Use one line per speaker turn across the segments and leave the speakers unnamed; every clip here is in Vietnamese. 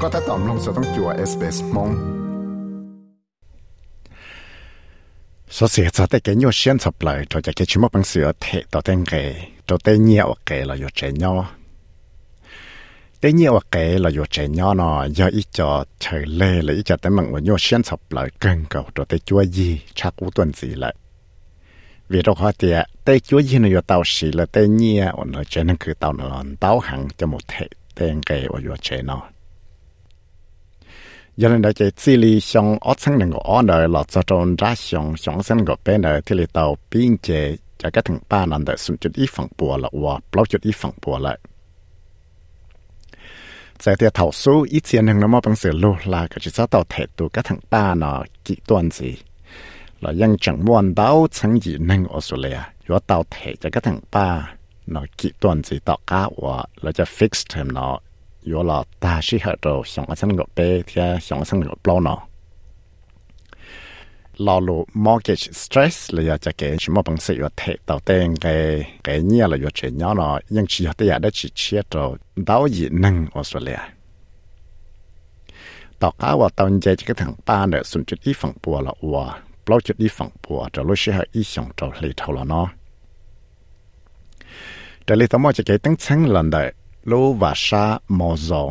ก็ถ้าตอมลงสต้องจัวเอสเปสมง
số sẽ cho tới cái nhiều xuyên sập lại cho cái chúng bằng sửa thể tạo tên cái cho tới nhiều cái là do trẻ nhỏ tới nhiều cái là do trẻ nhỏ nó do ít cho trời lê là ít cho tới mặn nhiều xuyên sập lại gần cầu cho tới chúa gì chắc cú tuần gì lại vì đó họ thì tới chúa gì nó do tao xí là tới nhiều nó cho nên cứ tao nó tao hàng cho một thể tên cái và do trẻ nhỏ giờ nên đại chỉ xử lý xong ở sang đừng có ở đời là cho tròn ra xong xong sang có bên đời thì là tàu biên chế cho cái thằng ba nằm đời xuống chút ít phần bùa là qua bao chút ít phần bùa lại. Giờ thì thảo số ít tiền hàng nó mà bằng sự lô, là cái chỉ sao tàu thể tụ cái thằng ba nó kỹ toàn gì. Là ยัง chẳng muốn đau chẳng gì nên ở số lẻ rồi tàu thể cho cái thằng ba nó kỹ toàn gì tàu cá và là cho fix thêm nó. 有了大是很多想个生个白天想个生个包呢。老路 mortgage stress 了要จะ给什么本事要睇到等给给你了要这样了，因此要得要得去切着到一能我说了。到家我到现在这个堂班呢，顺着一放波了我，包着一放波，这路是还一想着里头了呢。这里头么就给等成人的。 Lô và sa mò dò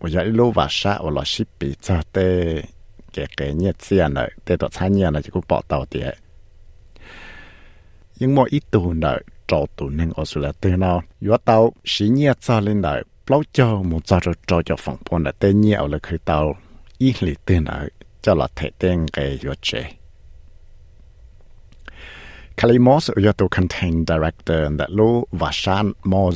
bây giờ lô và sa ở là ship bị cho tê kẻ kẻ nhiệt tiền nợ tê tổ 餐 nhiệt nợ chỉ có bỏ tàu tiền nhưng mà ít tù nợ trò tù nên ở số là tê nào yếu tàu xí nhiệt cho lên nợ bao cho một cho cho trò cho phòng phong là tê nhiệt ở là khi tàu ít lì tê nợ cho là thể tên cái yếu chế Kalimos yếu tố contain director that lô và sa mò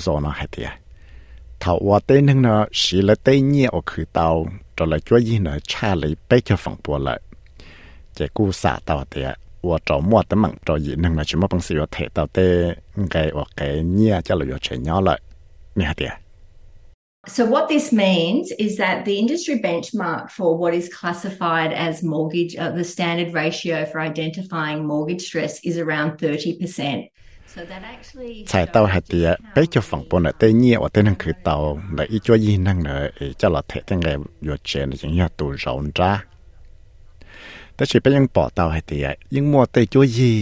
So, what this means is that the industry benchmark for what is classified as mortgage, uh, the standard ratio for identifying mortgage stress is around 30%. สายเตาหัดเตียไปจะฝั่งปนเตเงียว่าเต้นั่งคือเตา
แต่อีจ้วยีนั่งเนอเจ้าหลอดเทตั้งไงห
ยดเชนอย่างเงี้ยตัวร้อนจ้าแต่ชีไปยังปอเตาหัดเตียยังมัวเตจ้วยี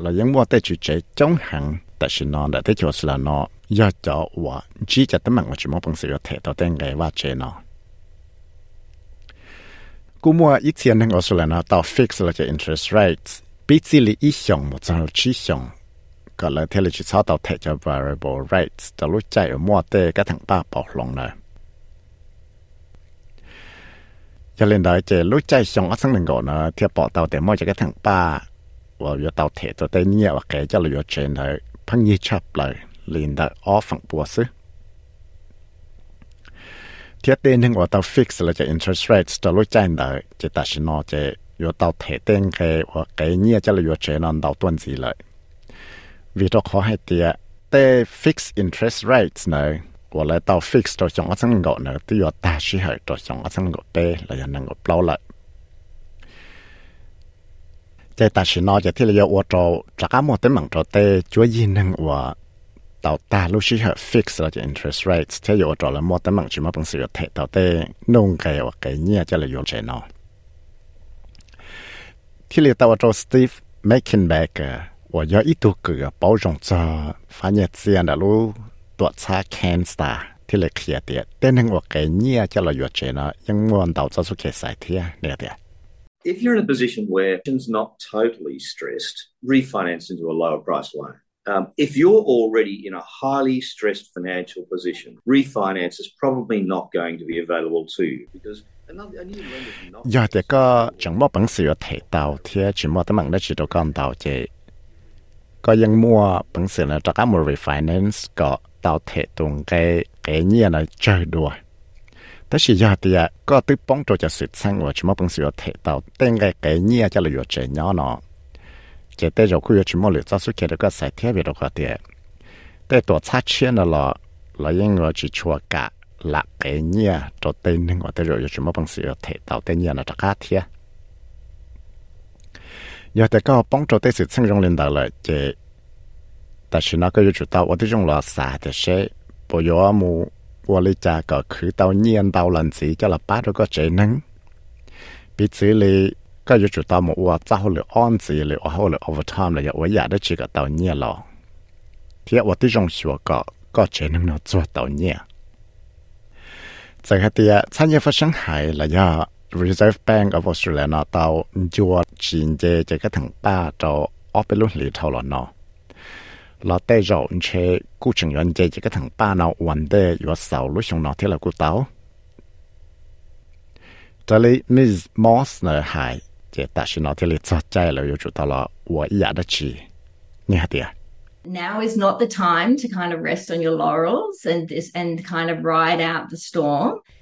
เรายังมัวเตจุเจจ้องหังแต่ชินอนแต่เตจวสลานอยอดจอว่าจีจะตั้งมังว่าชิมอปังเสือเทเตาเต้งไงว่าเชนอกูมัวอีเทียนนั่งออสลานอต่อ fix เราจะ interest rates ปีจิลีอีหยงหมดจังเราชี้หยง ก็เลยเทเลจิชอต่อเทจะ variable rates จะรู้ใจมั่วเต้ก็ทั้งป้าปอกลงเลยจะเล่นได้จะรู้ใจชงอัสังหนึ่งก่อนนะเทียบปอเตาแต่มั่วจะก็ทั้งป้าว่าอยู่เตาเทตัวเต้เนี่ยว่าแกจะเลยอยู่เชนเลยพังยี่ชับเลยลินได้ออฟฝั่งปัวซึเทียบเต้นหนึ่งว่าเตา fix แล้วจะ interest rates จะรู้ใจได้จะตัดสินอจะอยู่เตาเทเต้งแกว่าแกเนี่ยจะเลยอยู่เชนนอนเตาต้นสีเลย vì tôi khó hay tiệt tê fix interest rates nữa của lại tàu fix cho chúng ta sang gọi nữa tiêu giờ ta chỉ hỏi cho chúng ta sang gọi tê là giờ năng gọi bao lại. Chế ta chỉ nói cho thì là ô tô chắc cả một tấm mạng cho tê chúa gì năng của tàu ta lúc chỉ hỏi fix là cho interest rates, thế giờ ô tô là một tấm mạng chỉ mà bằng sự thể tàu tê nông cái hoặc cái nhia cho là dùng chế nó. Thì là tàu cho Steve Mekenbaker 我要一度个包容着，反正这样的路多查 cancer ที่เลยเคลียร์เดียแต่นึงว่าแกเนี่ยจะเราหยุดเจนะยังมวนเดาจะสุขใส่เทียเนี่ยเดีย
If you're in a position where it's not totally stressed, refinance into a lower price loan. Um, if you're already in a highly stressed financial position, refinance is probably not going to be available to you because
giờ thì có chẳng mất bằng sự thể tạo thì chỉ mất tấm bằng đó chỉ đâu con tạo chỉ ก็ ยังมัวปังเสือนะจากการมู refinance ก็เตาเทตรงแกแกเนี่ยนะเจอด้วยแต่สิยาเตียก็ตึป้องตัวจะสืบสร้างว่าชิมปังเสือเทเตาเต้งแกแกเนี่ยจะเลยอยู่เจเนาะเนาะเจเตจะคุยชิมเหลือจะสุดเกก็ใส่เทียบไปตัวเตียแต่ตัวชาเชียนน่ะละเรายังว่าจิชัวกะหลักแกเนี่ยตัวเต้นนึงว่าแต่เราอยู่ชิมปังเสือเทเตาเต้เนี่ยนะจากการเทีย 有的个帮助的是成功领导了这，但是那个就知道我的用了啥的是不要么我的价格去到年到人子叫了八这个职能，彼此里个就知道么我早了安子了，我后了 overtime 了，我也得这个到年了，贴我的用学个个职能了做到年，这个的产业发生害了呀。Reserve Bank of Australia เนาะ到จัวจีนเจจะก็ถึงป้าจะออกไปรุ่นหลีเท่าหรอเนาะเราได้เราเชกูจึงยันเจจะก็ถึงป้าเนาะวันเดย์อยู่เสาลุชงเนาะที่เรากูเต้า这里 Miss Moss 呢还这但是呢，这里做ใจ了，又知道了我压得起，你还得。
Now is not the time to kind of rest on your laurels and this and kind of ride out the storm.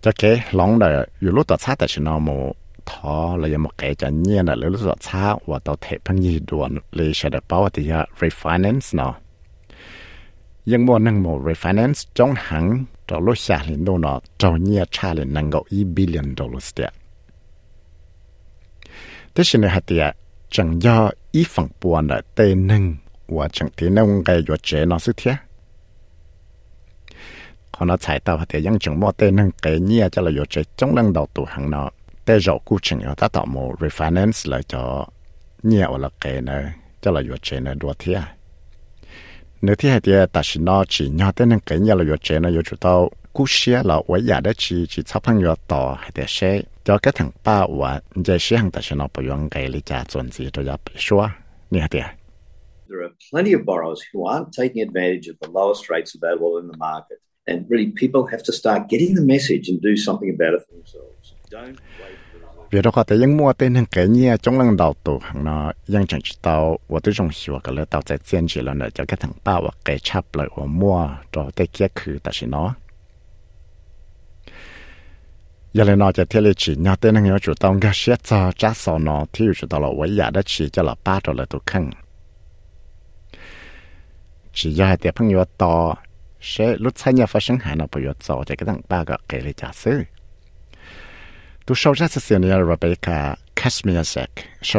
cho cái lòng đời dù lúc tao sát tại chỉ nó một thọ là một cái chẳng nhiên là lúc tao sát và tao thể phân nhi đồn lì sẽ được bảo thì refinance nó nhưng mà nâng một refinance trong hẳn cho lúc xa lên đâu nó cho nhiên trả lên nâng gạo 1 billion dollars đấy thế xin hạt tiệt chẳng do ý phẳng buồn là tê nâng và chẳng thế nâng cái yếu chế nó sức thiết? họ nó chạy tàu thì những chúng mua tên năng kế nhia cho là yếu trong lần đầu tụ hàng nó tê rổ cụ trình ở ta tạo một refinance lại cho nhia là kế này cho là yếu chế này đua thế nếu thế thì ta chỉ nó chỉ nhỏ tên năng kế nhia là yếu chế nó yếu chủ tàu cú xe là với nhà đó chỉ chỉ chấp hành yếu tàu hay để xe cho cái thằng ba và giờ xe hàng ta chỉ nó bảo 用 cái lý trả chuẩn gì cho nhập số như thế There are plenty of borrowers who aren't taking advantage of the lowest rates available in the market. And really, people have to start getting the message and do something about it for themselves. Don't wait. เรื่องก็แต่ยังมัวเต้นทั้งแก่เนี่ยจงลังดาวตัวหังเนาะยังจังจิตเอาว่าตัวจงสิวกันเลยตัวใจเจียนจีแล้วเนี่ยจะแค่ทั้งป้าว่าแกชับเลยว่ามัวตัวเตะเกียคือแต่สิเนาะยังเล
ยนอจะเที่ยวเลยจีเนี่ยเต้นทั้งเนี่ยจุดต้องก็เสียใจจ้า
สอนอที่อยู่จุดตลอดไว้อยากได้จีจะหลับป้าตัวเลยตัวขังจีอยากเดี๋ยวพังยัวต่อ sẽ lúc sáng nhà phát sinh hẳn là bây giờ cho cái thằng ba cái cái lý giả sử Tôi sau ra sự này là Rebecca cả Kashmir Sek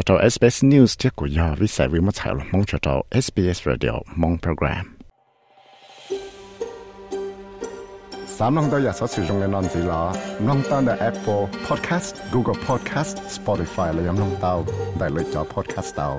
tàu SBS News tiếp của giờ vì sẽ vì một thảo luận mong cho tàu SBS Radio mong program. ามน้องตัวอยากสอสื่อตรงในนอนสีลาน้องตั้งแต่ Apple Podcast, Google Podcast, Spotify และยังน้องเตาได้เลยจอ Podcast เตา